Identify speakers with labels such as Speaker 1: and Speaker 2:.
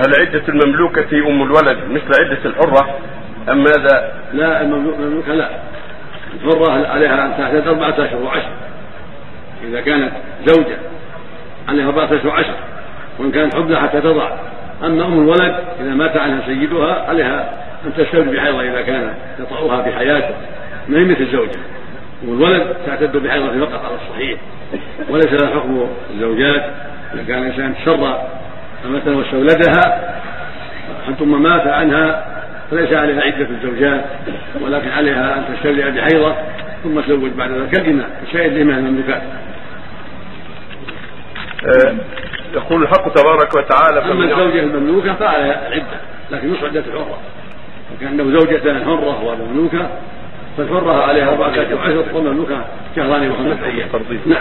Speaker 1: وهل عدة المملوكة أم الولد مثل عدة الحرة؟ أم ماذا؟
Speaker 2: لا المملوكة لا. الحرة عليها أن تعتد أربعة أشهر وعشر. إذا كانت زوجة عليها أربعة أشهر وعشر. وإن كانت حبلى حتى تضع. أما أم الولد إذا مات عنها سيدها عليها أن تستوجب بحيضة إذا كان يطأها في حياته. ما هي مثل الزوجة والولد تعتد بحيضة فقط على الصحيح. وليس لها حكم الزوجات. إذا كان الإنسان تسرى مثلا واستولدها ثم مات عنها فليس عليها عدة الزوجات ولكن عليها أن تستولي بحيضة ثم تزوج بعد ذلك. كالإمام كسائر الإمام المملوكات
Speaker 1: آه، يقول الحق تبارك وتعالى
Speaker 2: أما الزوجة المملوكة فعليها عدة لكن نصف عدة الحرة وكان له زوجة حرة ومملوكة فالحرة عليها أربعة أشهر والمملوكة شهران وخمسة أيام. نعم.